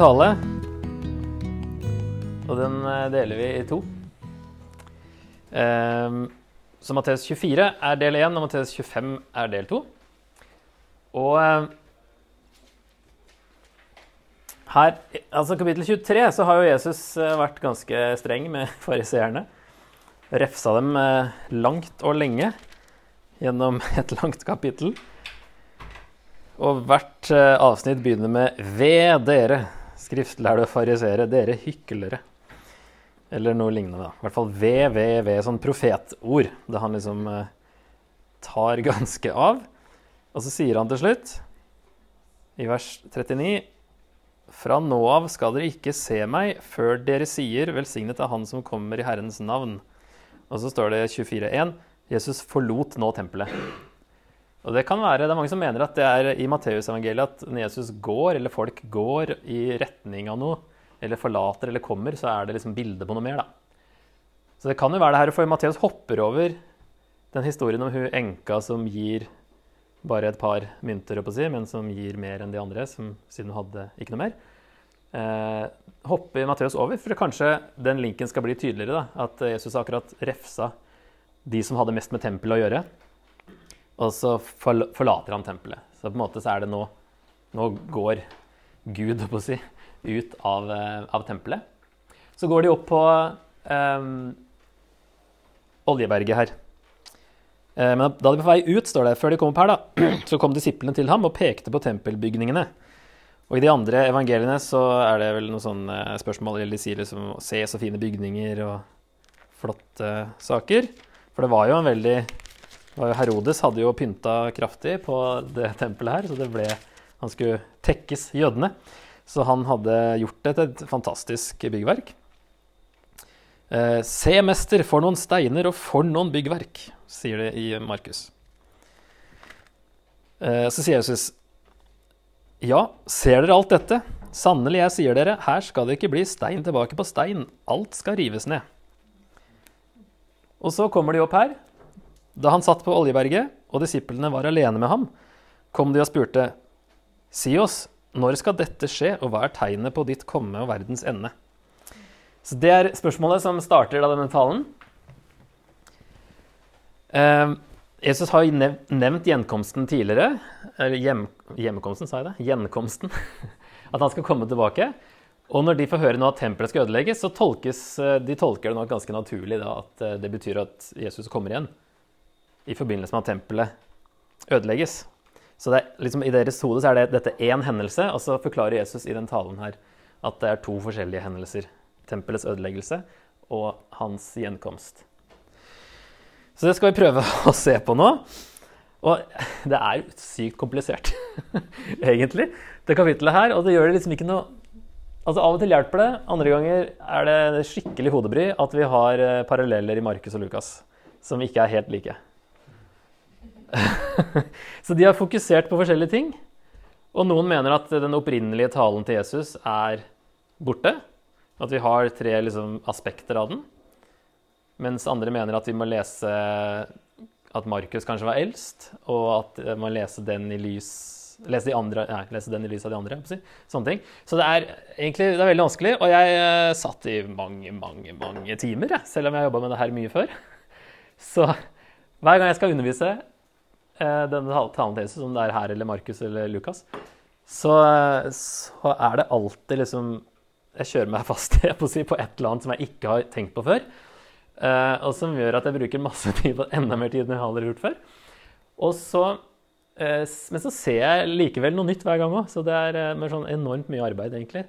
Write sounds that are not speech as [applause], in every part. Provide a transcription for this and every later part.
tale. Og den eh, deler vi i to. Ehm, så Matteus 24 er del 1, og Matteus 25 er del 2. Og eh, her, altså kapittel 23, så har jo Jesus eh, vært ganske streng med [laughs] fariseerne. Refsa dem langt og lenge gjennom [laughs] et langt kapittel. Og hvert avsnitt begynner med 'Ved dere, skriftlærde farisere, dere hyklere'. Eller noe lignende. da. I hvert fall ved, ved, ved, sånn profetord. Det han liksom eh, tar [laughs] ganske av. Og så sier han til slutt, i vers 39 Fra nå av skal dere ikke se meg før dere sier 'Velsignet er Han som kommer i Herrens navn'. Og så står det 24.1 Jesus forlot nå tempelet. Og Det kan være, det er mange som mener at det er i Matteusevangeliet at når Jesus går, eller folk går i retning av noe, eller forlater eller kommer, så er det liksom bilde på noe mer. da. Så det kan jo være det her, for Matteus hopper over den historien om hun enka som gir bare et par mynter, å si, men som gir mer enn de andre, som, siden hun hadde ikke noe mer. Eh, hopper Matteus over, for kanskje den linken skal bli tydeligere. da, At Jesus akkurat refsa de som hadde mest med tempelet å gjøre. Og så forlater han tempelet. Så på en måte så er det nå Nå går Gud å si, ut av, eh, av, tempelet. Så går de opp på um, Oljeberget her. Eh, men da de på vei ut, står det, før de kom opp her, da, [clears throat] så kom disiplene til ham og pekte på tempelbygningene. Og i de andre evangeliene så er det vel noen sånne spørsmål eller de sier liksom Se så fine bygninger og flotte saker. For det var jo en veldig Herodes hadde jo pynta kraftig på det tempelet her, så det ble Han skulle tekkes jødene. Så han hadde gjort det til et fantastisk byggverk. Eh, Se, mester, for noen steiner og for noen byggverk, sier det i Markus. Eh, så sier Jesus, ja, ser dere alt dette? Sannelig, jeg sier dere, her skal det ikke bli stein tilbake på stein. Alt skal rives ned. Og så kommer de opp her, da han satt på Oljeberget og disiplene var alene med ham, kom de og spurte, Si oss, når skal dette skje, og hva er tegnet på ditt komme og verdens ende? Så Det er spørsmålet som starter da denne talen. Eh, Jesus har nevnt gjenkomsten tidligere. Eller hjem, hjemkomsten, sa jeg det? Gjenkomsten. [laughs] At han skal komme tilbake. Og når de får høre nå at tempelet skal ødelegges, så tolkes, eh, de tolker det nok ganske naturlig da, at eh, det betyr at Jesus kommer igjen i forbindelse med at tempelet ødelegges. Så det, liksom, I deres hode er det dette én hendelse, og så forklarer Jesus i den talen her at det er to forskjellige hendelser. Tempelets ødeleggelse og hans gjenkomst. Så det skal vi prøve [laughs] å se på nå. Og det er sykt komplisert, [laughs] egentlig, det kapittelet her. Og det gjør det liksom ikke noe Altså Av og til hjelper det, andre ganger er det skikkelig hodebry at vi har eh, paralleller i Markus og Lukas som ikke er helt like. [laughs] så de har fokusert på forskjellige ting. Og noen mener at den opprinnelige talen til Jesus er borte. At vi har tre liksom, aspekter av den. Mens andre mener at vi må lese at Markus kanskje var eldst, og at man må lese den i lys lese, de andre, nei, lese den i lys av de andre. Sånne ting. Så det er egentlig det er veldig vanskelig. Og jeg uh, satt i mange, mange mange timer, selv om jeg har jobba med det her mye før. [laughs] Så hver gang jeg skal undervise Eh, denne talen til Jesus, om det er her eller Markus eller Lukas, så, så, er det alltid liksom Jeg kjører meg [laughs] fast på, si, på et eller annet som jeg ikke har tenkt på før. Uh, og som gjør at jeg bruker masse [laughs] tid på enda mer tid enn jeg har gjort før. Og så, men så ser jeg likevel noe nytt hver gang òg, så det er sånn enormt mye arbeid, egentlig.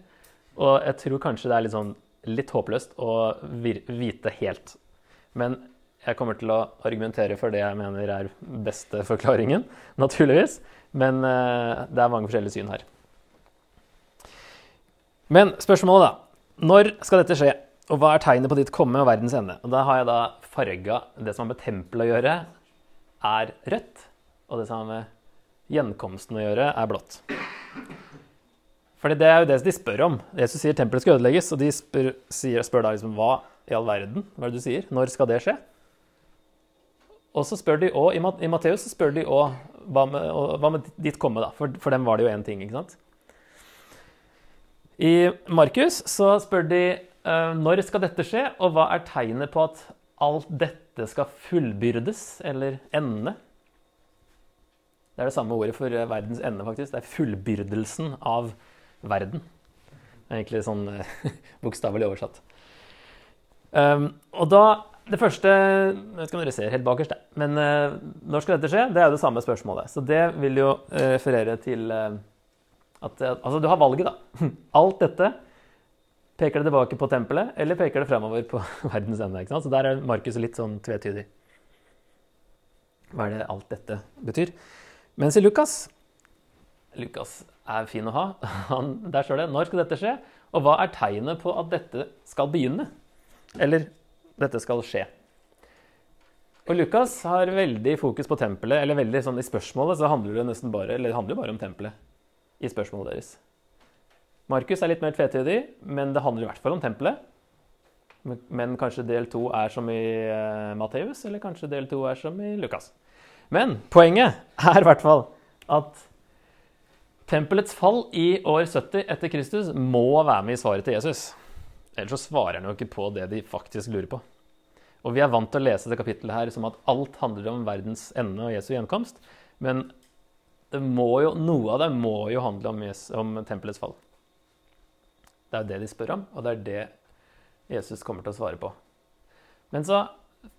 Og jeg tror kanskje det er litt sånn litt håpløst å vite helt. Men jeg kommer til å argumentere for det jeg mener er beste forklaringen, naturligvis. Men uh, det er mange forskjellige syn her. Men spørsmålet, da. Når skal dette skje? Og hva er tegnet på ditt komme og verdens ende? Og Da har jeg da farga det som har med tempelet å gjøre, er rødt. Og det som har med gjenkomsten å gjøre, er blått. Fordi det er jo det de spør om. Jesus sier tempelet skal ødelegges, og de spør, spør da liksom hva i all verden? Hva er det du sier? Når skal det skje? Og så spør de også, I Matteus spør de òg hva hva med ditt komme, da? For, for dem var det jo én ting, ikke sant? I Markus så spør de uh, når skal dette skje, og hva er tegnet på at alt dette skal fullbyrdes, eller ende? Det er det samme ordet for verdens ende, faktisk. Det er fullbyrdelsen av verden. Det er egentlig sånn uh, [laughs] bokstavelig oversatt. Um, og da det første jeg vet ikke om dere ser helt bakerst, men uh, når skal dette skje? Det er jo det samme spørsmålet. Så det vil jo uh, referere til uh, at Altså, du har valget, da. [laughs] Alt dette Peker det tilbake på tempelet, eller peker det fremover på [laughs] verdens ende? Så der er Markus litt sånn tvetydig. Hva er det alt dette betyr? Mens i Lukas Lukas er fin å ha. [laughs] Han, der står det 'Når skal dette skje?' Og hva er tegnet på at dette skal begynne? Eller dette skal skje. Og Lukas har veldig fokus på tempelet, eller veldig sånn i spørsmålet så handler det nesten bare, eller det handler bare om tempelet i spørsmålet deres. Markus er litt mer tvetydig, men det handler i hvert fall om tempelet. Men kanskje del to er som i uh, Matteus, eller kanskje del to er som i Lukas. Men poenget er i hvert fall at tempelets fall i år 70 etter Kristus må være med i svaret til Jesus. Ellers så svarer han jo ikke på det de faktisk lurer på. Og vi er vant til å lese det kapittelet her som at alt handler om verdens ende og Jesu gjenkomst. Men jo, noe av det må jo handle om, Jesus, om tempelets fall. Det er jo det de spør om, og det er det Jesus kommer til å svare på. Men så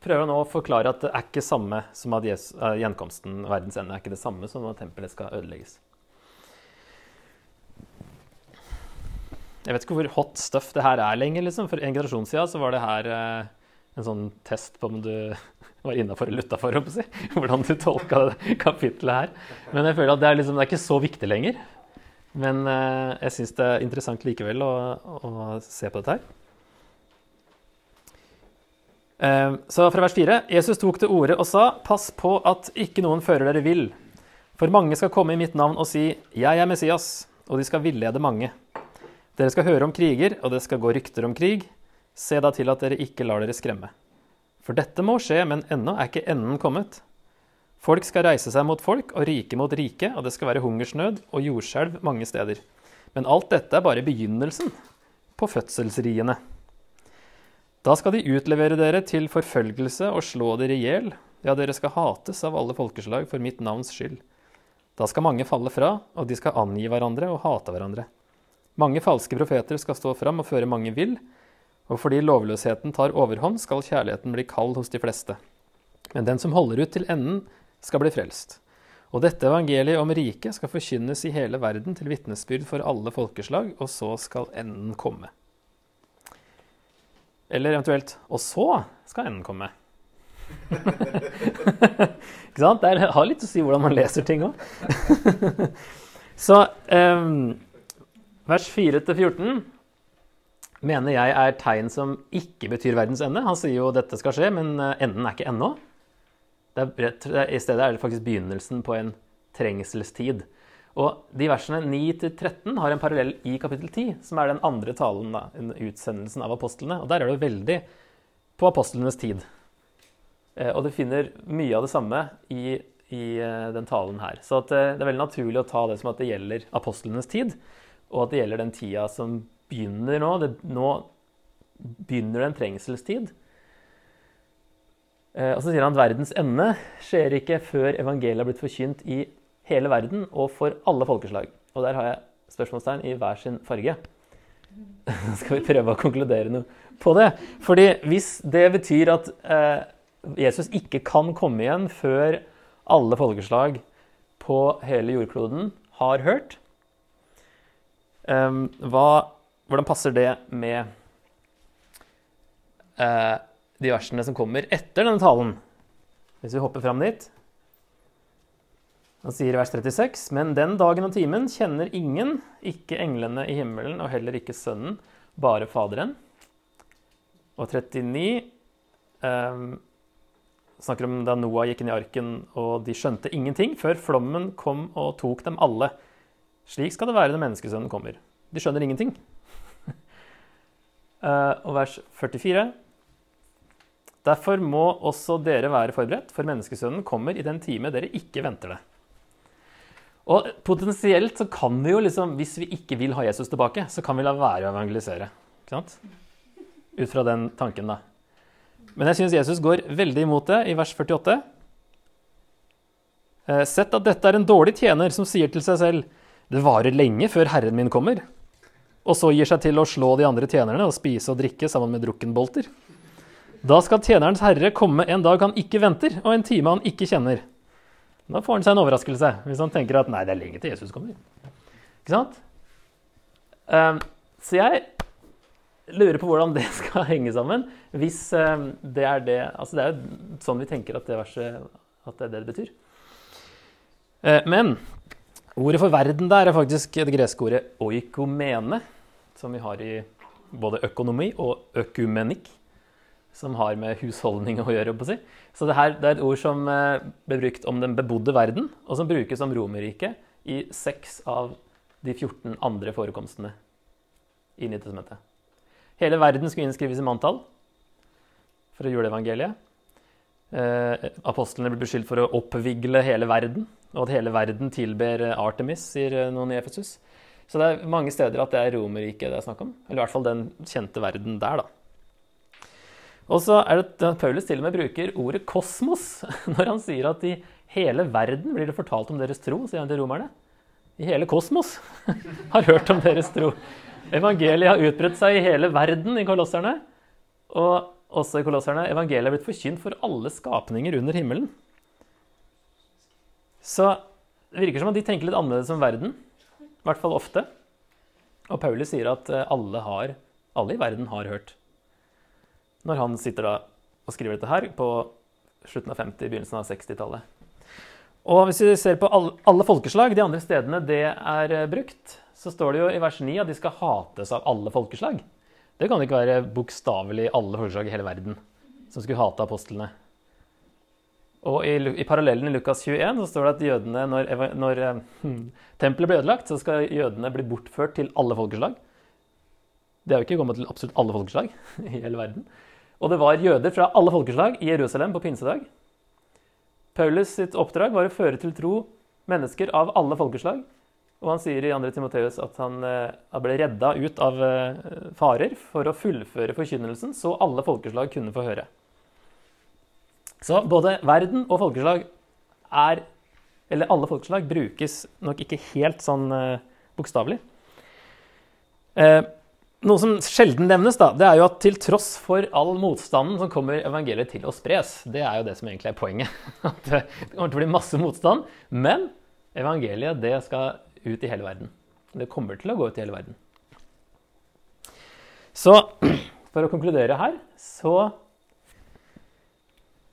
prøver han å forklare at det er ikke samme som at Jesus, uh, gjenkomsten, verdens ende, er ikke det samme som at tempelet skal ødelegges. Jeg vet ikke hvor hot stuff det her er lenger. liksom. For en generasjon siden så var det her eh, en sånn test på om du [laughs] var innafor eller utafor. Si. [laughs] Hvordan du tolka det kapitlet her. Men jeg føler at det er, liksom, det er ikke så viktig lenger. Men eh, jeg syns det er interessant likevel å, å, se på dette her. Eh, så fra vers 4.: Jesus tok til orde og sa, pass på at ikke noen fører dere vill. For mange skal komme i mitt navn og si, jeg er Messias, og de skal villede mange. Dere skal høre om kriger, og det skal gå rykter om krig. Se da til at dere ikke lar dere skremme. For dette må skje, men ennå er ikke enden kommet. Folk skal reise seg mot folk og rike mot rike, og det skal være hungersnød og jordskjelv mange steder. Men alt dette er bare begynnelsen på fødselsriene. Da skal de utlevere dere til forfølgelse og slå dere i hjel. Ja, dere skal hates av alle folkeslag for mitt navns skyld. Da skal mange falle fra, og de skal angi hverandre og hate hverandre. Mange falske profeter skal stå fram og føre mange vill, og fordi lovløsheten tar overhånd, skal kjærligheten bli kald hos de fleste. Men den som holder ut til enden, skal bli frelst. Og dette evangeliet om riket skal forkynnes i hele verden til vitnesbyrd for alle folkeslag, og så skal enden komme. Eller eventuelt Og så skal enden komme. [laughs] Ikke sant? Det har litt å si hvordan man leser ting òg. [laughs] så um, Vers 4-14 mener jeg er tegn som ikke betyr verdens ende. Han sier jo dette skal skje, men eh, enden er ikke ennå. I stedet er det faktisk begynnelsen på en trengselstid. Og de versene 9-13 har en parallell i kapittel 10, som er den andre talen, da, utsendelsen av apostlene. Og der er det veldig på apostlenes tid. Eh, og du finner mye av det samme i, i eh, den talen her. Så det er veldig naturlig å ta det som at det gjelder apostlenes tid og at det gjelder den tida som begynner nå. Det, nå begynner det en trengselstid. Eh, og så sier han at verdens ende skjer ikke før evangeliet har blitt forkynt i hele verden og for alle folkeslag. Og der har jeg spørsmålstegn i hver sin farge. [laughs] Skal vi prøve å konkludere noe på det? Fordi hvis det betyr at eh, Jesus ikke kan komme igjen før alle folkeslag på hele jordkloden har hørt, Um, hva, hvordan passer det med eh, de versene som kommer etter denne talen? Hvis vi hopper fram dit. Han sier i vers 36.: Men den dagen og timen kjenner ingen, ikke englene i himmelen og heller ikke Sønnen, bare Faderen. Og 39 eh, snakker om da Noah gikk inn i arken, og de skjønte ingenting før flommen kom og tok dem alle. Slik skal det være når menneskesønnen kommer. De skjønner ingenting. Uh, og vers 44. Derfor må også dere være forberedt, for menneskesønnen kommer i den time dere ikke venter det. Og potensielt så kan vi jo liksom, hvis vi ikke vil ha Jesus tilbake, så kan vi la være å evangelisere. Ikke sant? Ut fra den tanken, da. Men jeg syns Jesus går veldig imot det i vers 48. Eh, Sett at dette er en dårlig tjener som sier til seg selv det varer lenge før herren min kommer, og så gir seg til å slå de andre tjenerne og spise og drikke sammen med drukkenbolter. Da skal tjenerens herre komme en dag han ikke venter, og en time han ikke kjenner. Da får han seg en overraskelse hvis han tenker at nei, det er lenge til Jesus kommer. Ikke sant? Um, så jeg lurer på hvordan det [laughs] skal henge sammen. Hvis um, det er det Altså det er jo sånn vi tenker at det verset at det er det det betyr. Uh, men ordet for verden der er faktisk det greske ordet oikomene, som vi har i både økonomi og økumenikk som har med husholdning å gjøre. Å si. Så det, her, det er et ord som eh, ble brukt om den bebodde verden, og som brukes om Romerriket i seks av de 14 andre forekomstene i Nytestamentet. Hele verden skulle innskrives i manntall for å juleevangeliet. Eh, apostlene ble beskyldt for å oppvigle hele verden, og at hele verden tilber Artemis, sier noen i Efesus. Så det er mange steder at det er Romerriket det er snakk om. Eller i hvert fall den kjente verden der, da. Og så er det at Paulus til og med bruker ordet kosmos [laughs] når han sier at i hele verden blir det fortalt om deres tro, sier han til romerne. I hele kosmos [laughs] har hørt om deres tro. Evangeliet har utbredt seg i hele verden i kolosserne. Og også i kolosserne. Evangeliet er blitt forkynt for alle skapninger under himmelen. Så det virker som at de tenker litt annerledes om verden. I hvert fall ofte. Og Paulus sier at alle, har, alle i verden har hørt når han sitter da og skriver dette her på slutten av 50-, begynnelsen av 60-tallet. Og hvis vi ser på alle, alle, folkeslag, de andre stedene det er eh, brukt, så står det jo i vers 9 at de skal hates av alle folkeslag. Det kan ikke være bokstavelig alle folkeslag i hele verden som skulle hate apostlene. Og i, i parallellen i Lukas 21 så står det at jødene, når, når hmm, tempelet blir ødelagt, så skal jødene bli bortført til alle folkeslag. Det er jo ikke kommet til absolutt alle folkeslag [laughs] i hele verden. Og det var jøder fra alle folkeslag i Jerusalem på pinsedag. Paulus sitt oppdrag var å føre til tro mennesker av alle folkeslag. Og han sier i 2. Timoteus at han eh, ble redda ut av eh, farer for å fullføre forkynnelsen, så alle folkeslag kunne få høre. Så både verden og folkeslag er Eller alle folkeslag brukes nok ikke helt sånn eh, bokstavelig. Eh, noe som sjelden nevnes, da, det er jo at til tross for all motstanden som kommer evangeliet til å spres, det er jo det som egentlig er poenget. [laughs] At det kommer til å bli masse motstand. Men evangeliet, det skal ut i hele verden. Det kommer til å gå ut i hele verden. Så [clears throat] for å konkludere her, så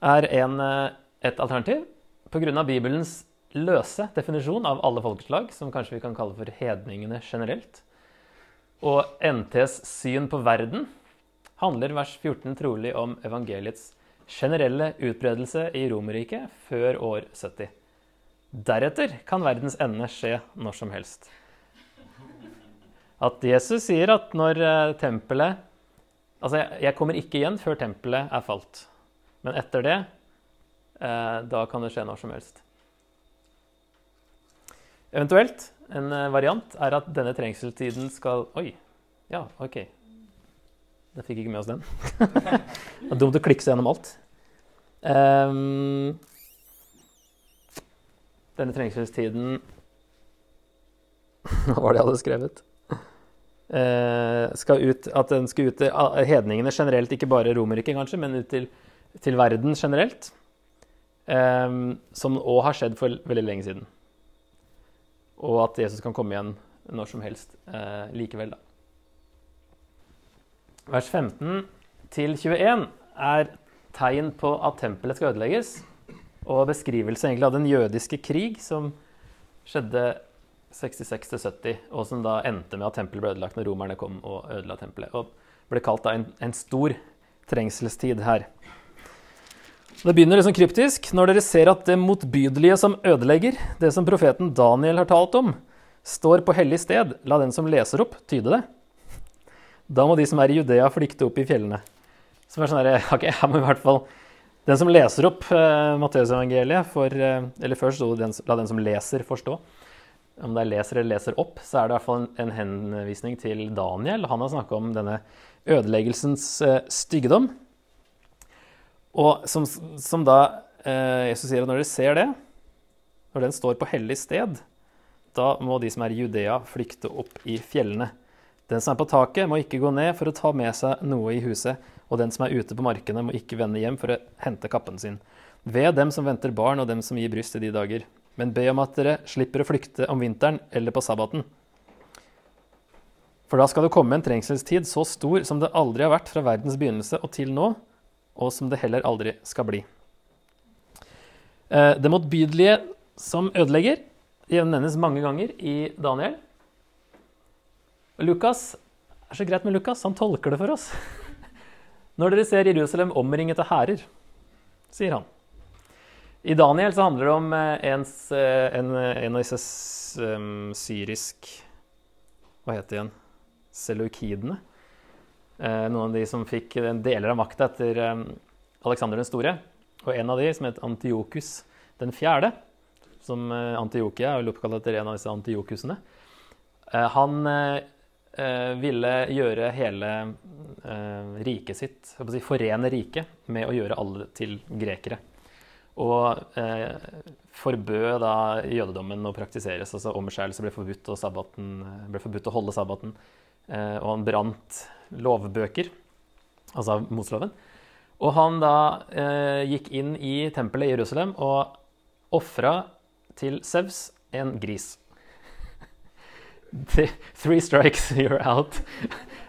er en, eh, et alternativ pga. Bibelens løse definisjon av alle folkeslag, som kanskje vi kan kalle for hedningene generelt, og NTs syn på verden handler vers 14 trolig om evangeliets generelle utbredelse i Romerriket før år 70. Deretter kan verdens ende skje når som helst. At Jesus sier at når eh, tempelet Altså, jeg kommer ikke igjen før tempelet er falt. Men etter det, eh, da kan det skje når som helst. Eventuelt en eh, variant er at denne trengselstiden skal Oi, ja, OK. Da fikk ikke med oss den. [laughs] det er dumt å klikke seg gjennom alt. Um, denne trengselstiden [laughs] Hva var det jeg hadde skrevet? Uh, skal ut, at den skal ut til hedningene generelt, ikke bare Romerriket kanskje, men ut til, til verden generelt. Um, som òg har skjedd for veldig lenge siden og at Jesus kan komme igjen når som helst eh, likevel. Da. Vers 15 til 21 er tegn på at tempelet skal ødelegges, og beskrivelse egentlig av den jødiske krig som skjedde 66-70, og som da endte med at tempelet ble ødelagt når romerne kom og ødela tempelet. Og ble kalt da en, en stor trengselstid her. Det begynner liksom kryptisk. Når dere ser at det motbydelige som ødelegger, det som profeten Daniel har talt om, står på hellig sted, la den som leser opp, tyde det. Da må de som er i Judea, flykte opp i fjellene. Som er sånn her, ok, her må i hvert fall Den som leser opp uh, Matteusevangeliet for uh, Eller først la den som leser, forstå. om det er leser eller leser opp, så er det i hvert fall en, en henvisning til Daniel. Han har snakka om denne ødeleggelsens uh, styggedom. Og som, som da eh, Jesus sier at når dere ser det, når den står på hellig sted, da må de som er i Judea, flykte opp i fjellene. Den som er på taket, må ikke gå ned for å ta med seg noe i huset, og den som er ute på markene, må ikke vende hjem for å hente kappen sin. Ved dem som venter barn, og dem som gir bryst i de dager. Men be om at dere slipper å flykte om vinteren eller på sabbaten. For da skal det komme en trengselstid så stor som det aldri har vært fra verdens begynnelse og til nå, og som det heller aldri skal bli. Eh, det motbydelige som ødelegger nevnes mange ganger i Daniel. Lukas er så greit med Lukas, han tolker det for oss. [laughs] Når dere ser Jerusalem omringet av hærer, sier han. I Daniel så handler det om eh, eh, en, en, av disse syrisk Hva heter det igjen? Seluikidene. Eh, noen av de som fikk deler av makta etter Alexander Aleksander den store. Og en av de, som het Antiokus den fjerde, som uh, Antiokia er oppkalt etter en av disse antiokusene, han ville gjøre hele riket sitt, si, forene riket med å gjøre alle til grekere. Og eh, forbød da jødedommen å praktiseres. altså Omskjærelse ble forbudt, og sabbaten, ble forbudt å holde sabbaten. Eh, og han brant lovbøker, altså Mosloven. Og han da eh, gikk inn i tempelet i Jerusalem og ofra til Sevs en gris. [laughs] Three strikes, you're out.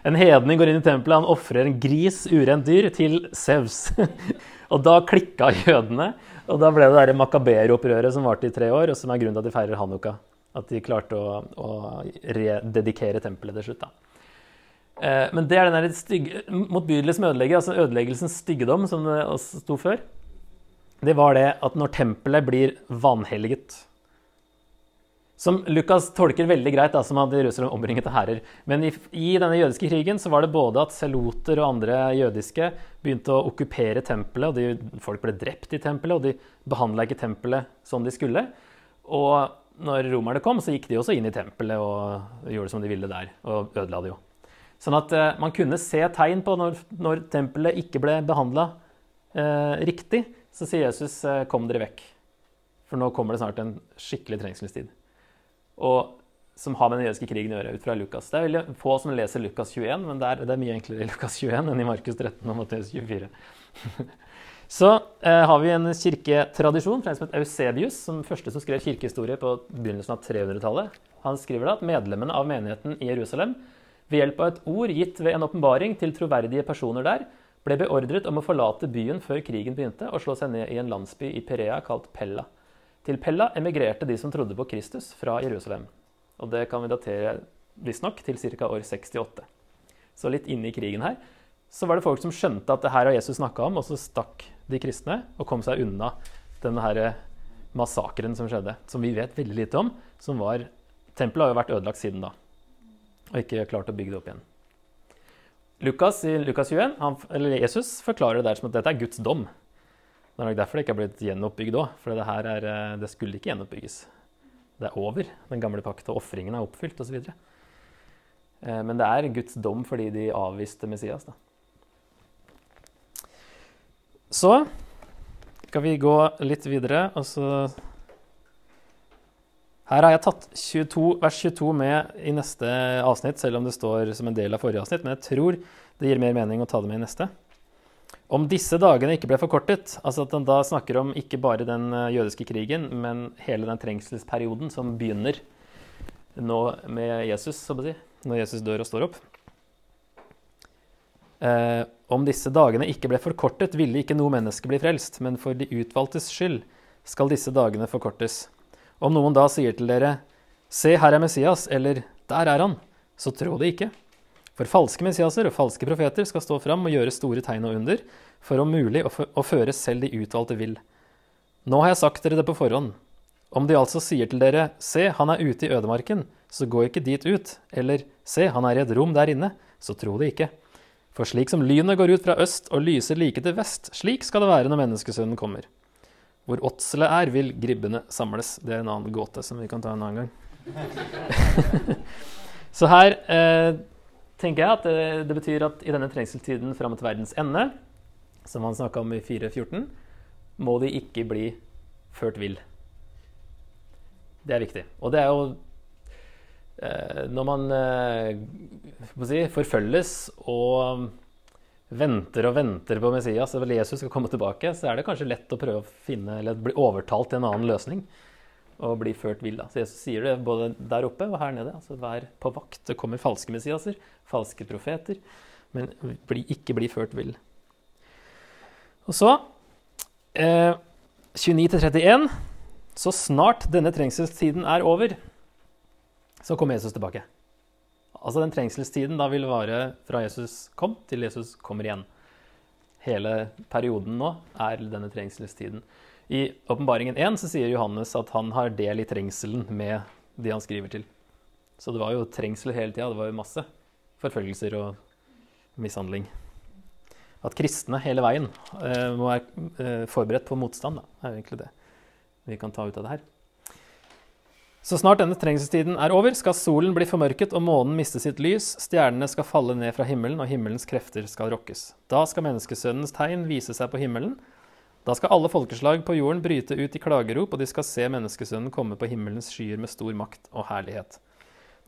En hedning går inn i tempelet, han ofrer en gris, urent dyr, til Sevs. [laughs] Og da klikka jødene. Og da ble det det makaberopprøret som varte i tre år, og som er grunnen til at de feirer hanukka. At de klarte å, å rededikere tempelet til slutt. da. Eh, men det er den stygge, motbydelige som ødelegger, altså ødeleggelsens styggedom, som det også sto før. Det var det at når tempelet blir vanhelliget som Lukas tolker veldig greit, da, som at Jerusalem omringet av hærer. Men i, i, denne jødiske krigen så var det både at seloter og andre jødiske begynte å okkupere tempelet, og de, folk ble drept i tempelet, og de behandla ikke tempelet som de skulle. Og når romerne kom, så gikk de også inn i tempelet og gjorde som de ville der, og ødela det jo. Sånn at eh, man kunne se tegn på når, når tempelet ikke ble behandla eh, riktig, så sier Jesus eh, 'kom dere vekk'. For nå kommer det snart en skikkelig trengselstid og som har med den jødiske krigen å gjøre, ut fra Lukas. Det er veldig få som leser Lukas 21, men det er, det er mye enklere i Lukas 21 enn i Markus 13 og Matteus 24. [laughs] Så eh, har vi en kirketradisjon fra en som het Eusebius, som første som skrev kirkehistorie på begynnelsen av 300-tallet. Han skriver da at medlemmene av menigheten i Jerusalem ved hjelp av et ord gitt ved en åpenbaring til troverdige personer der, ble beordret om å forlate byen før krigen begynte, og slå seg ned i en landsby i Perea kalt Pella. Til Pella emigrerte de som trodde på Kristus, fra Jerusalem. Og det kan vi datere visstnok til ca. år 68. Så litt inne i krigen her så var det folk som skjønte at det her har Jesus snakka om, og så stakk de kristne og kom seg unna denne her massakren som skjedde, som vi vet veldig lite om. som var, Tempelet har jo vært ødelagt siden da, og ikke klart å bygge det opp igjen. Lukas i Lukas 21, han, eller Jesus forklarer det der som at dette er Guds dom. Det er nok derfor det ikke har blitt gjenoppbygd òg. For det her er, eh, det skulle ikke gjenoppbygges. Det er over. Den gamle pakt og ofringen er oppfylt osv. Eh, men det er Guds dom fordi de avviste Messias. Da. Så skal vi gå litt videre. og så her har jeg tatt 22, vers 22 med i neste avsnitt, selv om det står som en del av forrige avsnitt. Men jeg tror det gir mer mening å ta det med i neste. Om disse dagene ikke ble forkortet, altså at han da snakker om ikke bare den eh, jødiske krigen, men hele den trengselsperioden som begynner nå med Jesus, si, når Jesus dør og står opp. Eh, om disse dagene ikke ble forkortet, ville ikke noe menneske bli frelst, men for de utvalgtes skyld skal disse dagene forkortes. Om noen da sier til dere, Se, her er Messias, eller Der er han, så tro det ikke. For falske messiaser og falske profeter skal stå fram og gjøre store tegn og under, for om mulig å føre selv de utvalgte vill. Nå har jeg sagt dere det på forhånd. Om de altså sier til dere, se, han er ute i ødemarken, så gå ikke dit ut, eller se, han er i et rom der inne, så tro det ikke. For slik som lynet går ut fra øst og lyser like til vest, slik skal det være når menneskesønnen kommer. Hvor åtselet er, vil gribbene samles. Det er en annen gåte som vi kan ta en annen gang. [laughs] Så her eh, tenker jeg at det, det, betyr at i denne trengselstiden fram til verdens ende, som han snakka om i 4.14, må de ikke bli ført vill. Det er viktig. Og det er jo eh, Når man eh, si, forfølges og venter og venter på Messias, eller Jesus skal komme tilbake, så er det kanskje lett å prøve å finne, eller bli overtalt til en annen løsning og bli ført vill. Så Jesus sier det både der oppe og her nede. altså Vær på vakt. Det kommer falske Messiaser, falske profeter. Men bli, ikke bli ført vill. Og så eh, 29-31. Så snart denne trengselstiden er over, så kommer Jesus tilbake. Altså den trengselstiden da vil vare fra Jesus kom til Jesus kommer igjen. Hele perioden nå er denne trengselstiden. I Åpenbaringen 1 så sier Johannes at han har del i trengselen med de han skriver til. Så det var jo trengsel hele tida. Det var jo masse forfølgelser og mishandling. At kristne hele veien eh, må være eh, forberedt på motstand, da, er egentlig det vi kan ta ut av det her. Så snart denne trengselstiden er over, skal solen bli formørket og månen miste sitt lys, stjernene skal falle ned fra himmelen, og himmelens krefter skal rokkes. Da skal menneskesønnens tegn vise seg på himmelen. Da skal alle folkeslag på jorden bryte ut i klagerop, og de skal se menneskesønnen komme på himmelens skyer med stor makt og herlighet.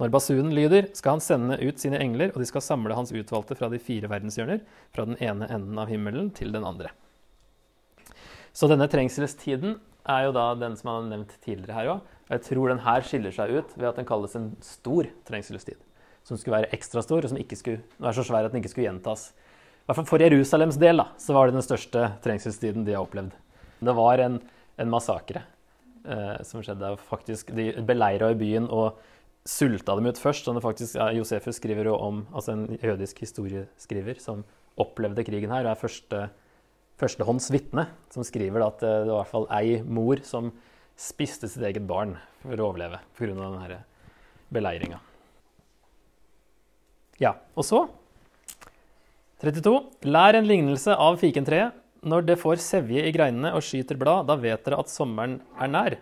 Når basunen lyder, skal han sende ut sine engler, og de skal samle hans utvalgte fra de fire verdenshjørner, fra den ene enden av himmelen til den andre. Så denne trengselstiden er jo da den som jeg har nevnt tidligere her òg. Jeg tror den her skiller seg ut ved at den kalles en stor trengselstid. Som skulle være ekstra stor, og som ikke skulle være så svær at den ikke skulle gjentas. I hvert fall For Jerusalems del da, så var det den største trengselstiden de har opplevd. Det var en, en massakre eh, som skjedde. faktisk, De beleira i byen og sulta dem ut først. som det faktisk, ja, Josefus skriver jo om, altså en jødisk historieskriver som opplevde krigen her. og er første førstehånds vitne som skriver at det var i hvert fall ei mor som spiste sitt eget barn for å overleve pga. denne beleiringa. Ja, og så 32. Lær en lignelse av fikentreet. Når det får sevje i greinene og skyter blad, da vet dere at sommeren er nær.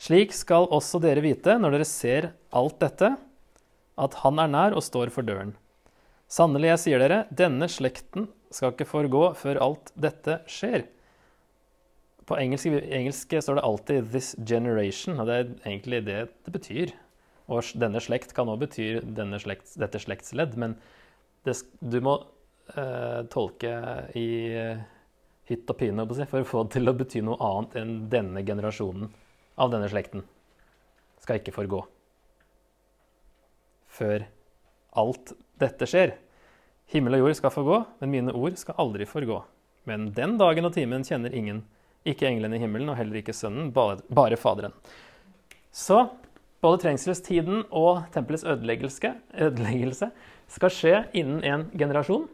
Slik skal også dere vite, når dere ser alt dette, at han er nær og står for døren. Sannelig, jeg sier dere, denne slekten skal ikke forgå før alt dette skjer. På engelsk, engelsk, står det alltid 'this generation', og det er egentlig det det betyr. Og denne slekt kan òg bety slekt, dette slektsledd, men det, du må eh, tolke i eh, hytt og pine for å få det til å bety noe annet enn denne generasjonen av denne slekten. Skal ikke forgå. Før alt dette skjer. Himmel og jord skal forgå, men mine ord skal aldri forgå. Men den dagen og timen kjenner ingen, ikke englene i himmelen og heller ikke Sønnen, bare, Faderen. Så både trengselstiden og tempelets ødeleggelse, ødeleggelse skal skje innen en generasjon.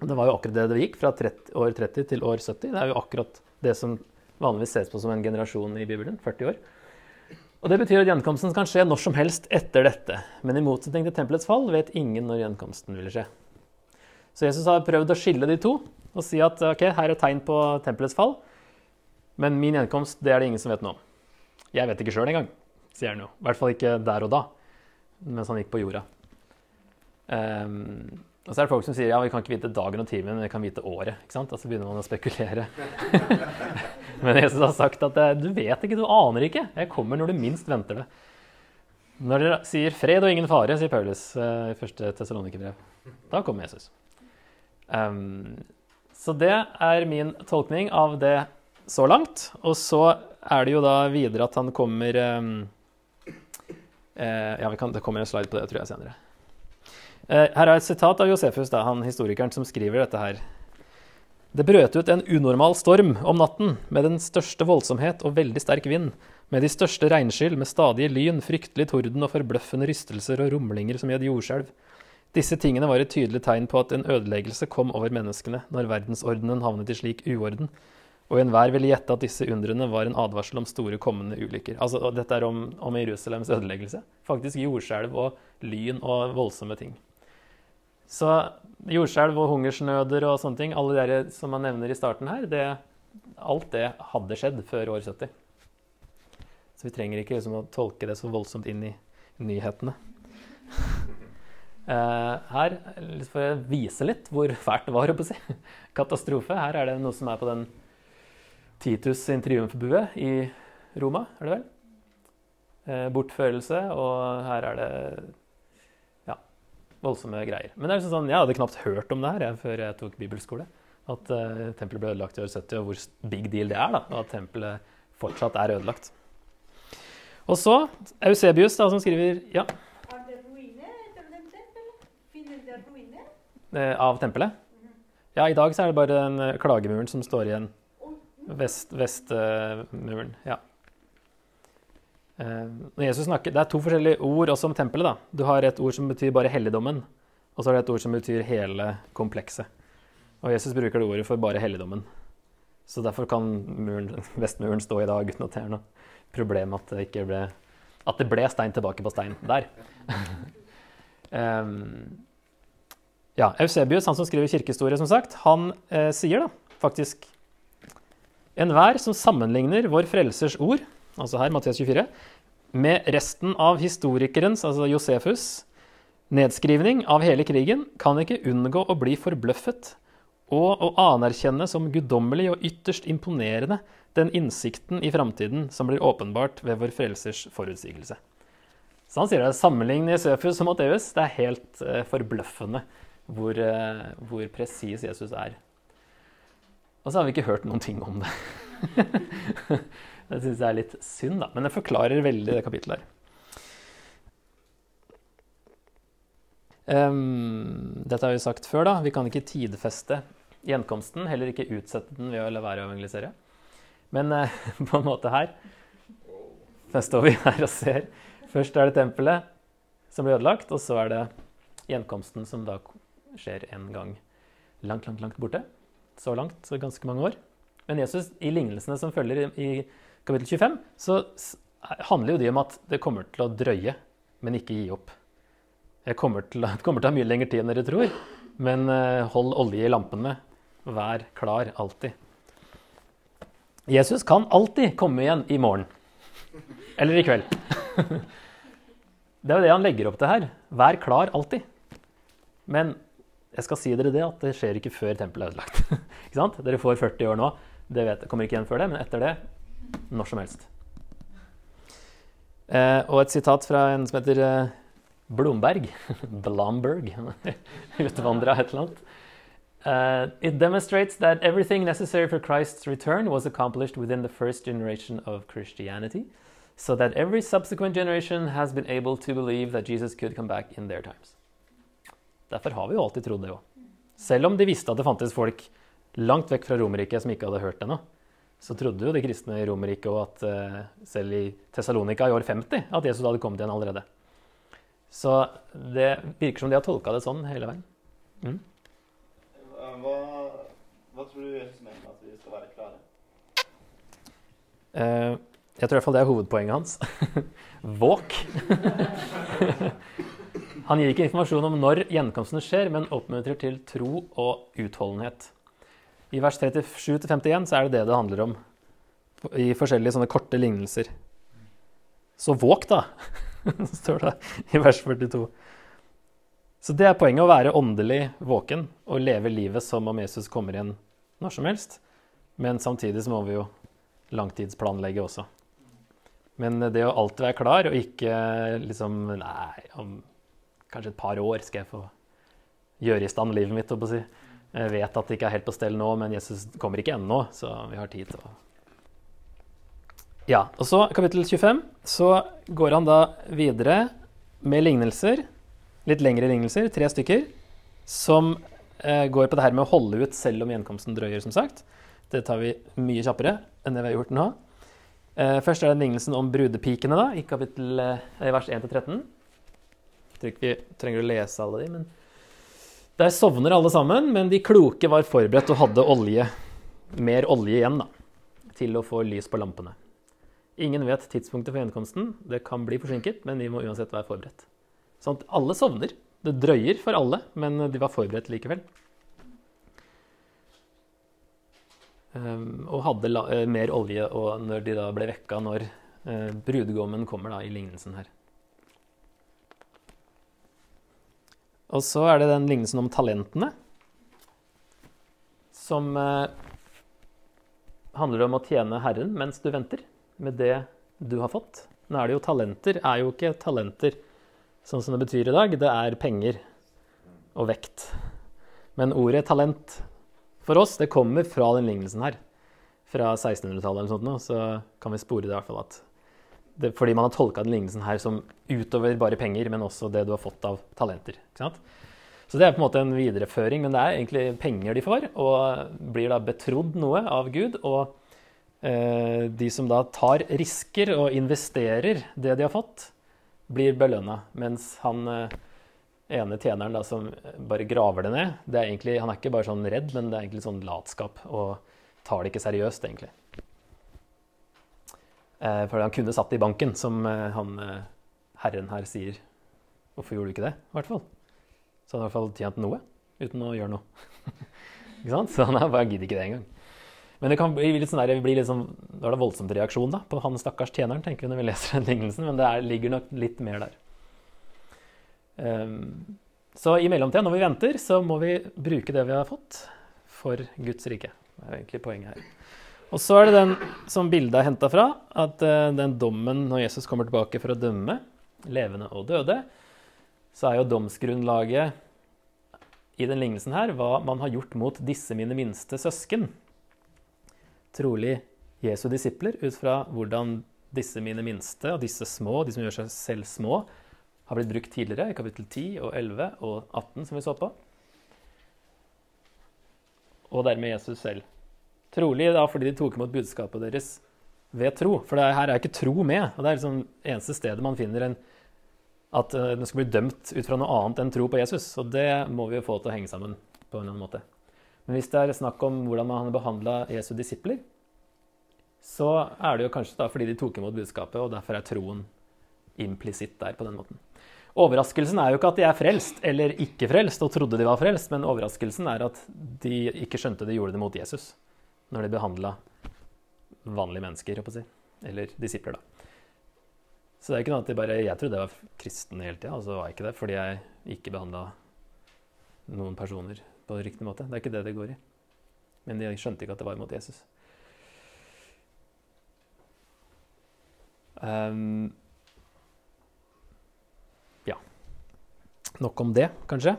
Det var jo akkurat det det gikk, fra 30, år 30 til år 70. Det er jo akkurat det som vanligvis ses på som en generasjon i Bibelen. 40 år. Og Det betyr at gjenkomsten kan skje når som helst etter dette. Men i motsetning til tempelets fall vet ingen når gjenkomsten vil skje. Så Jesus har prøvd å skille de to og si at ok, her er tegn på tempelets fall, men min gjenkomst det er det ingen som vet noe om. Jeg vet ikke sjøl engang, sier han jo. I hvert fall ikke der og da, mens han gikk på jorda. Um, og så er det folk som sier ja, vi kan ikke vite dagen og timen, men vi kan vite året. ikke sant? Og så begynner man å spekulere. [laughs] men Jesus har sagt at du vet ikke, du aner ikke. Jeg kommer når du minst venter det. Når dere sier 'fred og ingen fare', sier Paulus eh, i første Tessalonikerbrev, da kommer Jesus. Um, så det er min tolkning av det så langt. Og så er det jo da videre at han kommer um, uh, Ja, kan, det kommer en slide på det, tror jeg, senere. Uh, her er et sitat av Josefus, da, han historikeren som skriver dette her. Det brøt ut en unormal storm om natten, med den største voldsomhet og veldig sterk vind, med de største regnskyll, med stadige lyn, fryktelig torden og forbløffende rystelser og rumlinger som i et jordskjelv. Disse tingene var et tydelig tegn på at en ødeleggelse kom over menneskene når verdensordenen havnet i slik uorden, og enhver ville gjette at disse undrene var en advarsel om store kommende ulykker. Altså, dette er om, om Jerusalems ødeleggelse. Faktisk jordskjelv og lyn og voldsomme ting. Så jordskjelv og hungersnøder og sånne ting, alle de som man nevner i starten her, det, alt det hadde skjedd før år 70. Så vi trenger ikke liksom, å tolke det så voldsomt inn i nyhetene. Uh, her, for å vise litt hvor fælt det var, å si. [laughs] katastrofe. Her er det noe som er på den Titus sin i Roma, er det vel? Uh, bortførelse, og her er det ja, voldsomme greier. Men det er sånn, jeg hadde knapt hørt om det her jeg, før jeg tok bibelskole. At uh, tempelet ble ødelagt i år 70, og hvor big deal det er. da, Og at tempelet fortsatt er ødelagt. Og så Eusebius, da, som skriver ja, Eh, av tempelet? Ja, i dag så er det bare den eh, klagemuren som står igjen. Vestmuren. Vest, uh, ja. Når Jesus snakker, Det er to forskjellige ord også om tempelet. da. Du har et ord som betyr bare helligdommen, og så har du et ord som betyr hele komplekset. Og Jesus bruker det ordet for bare helligdommen. Så derfor kan muren, [laughs] vestmuren stå i dag uten at det er noe problem at det, ikke ble, at det ble stein tilbake på stein der. um, [laughs] [laughs] Ja, Eusebius, han som skriver kirkehistorie, som sagt, han eh, sier da faktisk Enhver som sammenligner vår frelsers ord, altså her Mathias 24, med resten av historikerens, altså Josefus, nedskrivning av hele krigen, kan ikke unngå å bli forbløffet og å anerkjenne som guddommelig og ytterst imponerende den innsikten i framtiden som blir åpenbart ved vår frelsers forutsigelse. Så han sier det. Sammenlign Josefus og Matteus. Det er helt eh, forbløffende hvor, uh, hvor presis Jesus er. Og så har vi ikke hørt noen ting om det. [laughs] det syns jeg er litt synd, da. Men det forklarer veldig det kapittelet her. Um, dette har vi sagt før, da. Vi kan ikke tidfeste gjenkomsten. Heller ikke utsette den ved å la være å evangelisere. Men uh, [laughs] på en måte her Der står vi her og ser. Først er det tempelet som blir ødelagt, og så er det gjenkomsten som da skjer en gang langt, langt, langt borte. Så langt, så ganske mange år. Men Jesus, i lignelsene som følger i kapittel 25, så handler jo de om at det kommer til å drøye, men ikke gi opp. [laughs] Det kommer kommer til å ha mye lengre tid enn dere tror, men eh, hold olje i lampene. Vær klar alltid. Jesus kan alltid komme igjen i morgen. Eller i kveld. [laughs] Det er jo det han legger opp til her. Vær klar alltid. Men jeg skal si dere det at det skjer ikke før tempelet er ødelagt. [laughs] ikke sant? Dere får 40 år nå. Det vet, kommer ikke igjen før det, men etter det når som helst. Eh, og et sitat fra en som heter eh, Blomberg. [laughs] Blomberg. [laughs] Utvandra et eller annet. Uh, it demonstrates that everything necessary for Christ's return was accomplished within the first generation of Christianity, so that every subsequent generation has been able to believe that Jesus could come back in their times. Derfor har vi jo alltid trodd det òg. Selv om de visste at det fantes folk langt vekk fra Romerriket som ikke hadde hørt det ennå, så trodde jo de kristne i Romerriket òg at uh, selv i Tessalonika i år 50 at Jesus hadde kommet igjen allerede. Så det virker som de har tolka det sånn hele veien. Mm. Hva, hva, tror du Jesus mener med at vi skal være klare? Uh, jeg tror i hvert fall det er hovedpoenget hans. [laughs] Våk! [laughs] Han gir ikke informasjon om når gjenkomsten skjer, men oppmuntrer til tro og utholdenhet. I vers 37-51 så er det det det handler om i forskjellige sånne korte lignelser. Så våk, da, [laughs] står det i vers 42. Så det er poenget, å være åndelig våken og leve livet som om Jesus kommer igjen når som helst. Men samtidig så må vi jo langtidsplanlegge også. Men det å alltid være klar og ikke liksom Nei, om kanskje et par år skal jeg få gjøre i stand livet mitt. Si. Jeg vet at det ikke er helt på stell nå, men Jesus kommer ikke ennå, så vi har tid til å Ja, og så kapittel 25. Så går han da videre med lignelser, litt lengre lignelser, tre stykker, som eh, går på det her med å holde ut selv om gjenkomsten drøyer, som sagt. Det tar vi mye kjappere enn det vi har gjort nå. Eh, først er det lignelsen om brudepikene, da, i, kapittel, eh, i vers 1-13 ikke vi trenger å lese alle de, men Der sovner alle sammen, men de kloke var forberedt og hadde olje, mer olje igjen, da, til å få lys på lampene. Ingen vet tidspunktet for gjenkomsten. Det kan bli forsinket, men vi må uansett være forberedt. Sånn at alle sovner. Det drøyer for alle, men de var forberedt likevel. Um, og hadde uh, mer olje og når de da ble vekka når Eh, brudgommen kommer da i lignelsen her. Og så er det den lignelsen om talentene, som eh, handler om å tjene Herren mens du venter med det du har fått. Nå er det jo talenter, er jo ikke talenter sånn som det betyr i dag. Det er penger og vekt. Men ordet talent for oss, det kommer fra den lignelsen her. Fra 1600-tallet eller sånt nå, så kan vi spore det i hvert fall at det, Fordi man har tolka den lignelsen her som utover bare penger, men også det du har fått av talenter. Så det er på en måte en videreføring, men det er egentlig penger de får, og blir da betrodd noe av Gud. Og eh, de som da tar risker og investerer det de har fått, blir belønna. Mens han eh, ene tjeneren da, som bare graver det ned, det er egentlig, han er ikke bare sånn redd, men det er egentlig sånn latskap. Og tar det ikke seriøst, egentlig. Eh, for han kunne satt i banken, som eh, han eh, herren her sier. Hvorfor gjorde du ikke det, i hvert fall? Så han i hvert fall tjent noe uten å gjøre noe. [laughs] ikke sant? Så han bare gidder ikke det engang. Men det kan bli litt sånn der, bli litt sånn, da er det voldsomt reaksjon da, på han stakkars tjeneren, tenker vi når vi [laughs] leser den lignelsen, men det er, ligger nok litt mer der. Um, så i mellomtida, når vi venter, så må vi bruke det vi har fått, for Guds rike. Det er egentlig poenget her. Og så er det den som bildet er henta fra, at uh, den dommen når Jesus kommer tilbake for å dømme levende og døde, så er jo domsgrunnlaget i den lignelsen her hva man har gjort mot disse mine minste søsken. Trolig Jesu disipler, ut fra hvordan disse mine minste og disse små, de som gjør seg selv små, har blitt brukt tidligere i kapittel 10 og 11 og 18, som vi så på. Og dermed Jesus selv. Trolig da fordi de tok imot budskapet deres ved tro. For det her er ikke tro med. og Det er liksom eneste stedet man finner en, at uh, den skal bli dømt ut fra noe annet enn tro på Jesus. Og det må vi jo få til å henge sammen på en eller annen måte. Men hvis det er snakk om hvordan man har behandla Jesu disipler, så er det jo kanskje da fordi de tok imot budskapet, og derfor er troen implisitt der på den måten. Overraskelsen er jo ikke at de er frelst eller ikke frelst og trodde de var frelst, men overraskelsen er at de ikke skjønte de gjorde det mot Jesus når de behandla vanlige mennesker, si. eller disipler, da. Så det er ikke noe at de bare Jeg trodde jeg var kristen hele tida, og så var jeg ikke det fordi jeg ikke behandla noen personer på riktig måte. Det er ikke det det går i. Men de skjønte ikke at det var imot Jesus. Um, ja. Nok om det, kanskje.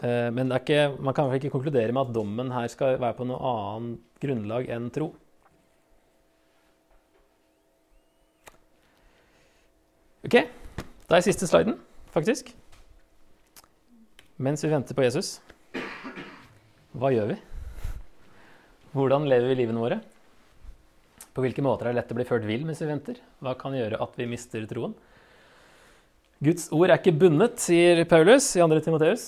Uh, men ikke, man kan ikke konkludere med at dommen her skal være på noe annet grunnlag enn tro. OK. Da er siste sliden, faktisk. Mens vi venter på Jesus, hva gjør vi? Hvordan lever vi livene våre? På hvilke måter er det lett å bli ført vill mens vi venter? Hva kan gjøre at vi mister troen? Guds ord er ikke bundet, sier Paulus i 2. Timoteus.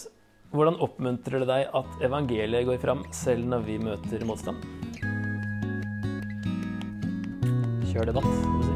Hvordan oppmuntrer det deg at evangeliet går fram selv når vi møter motstand? Kjør debatt.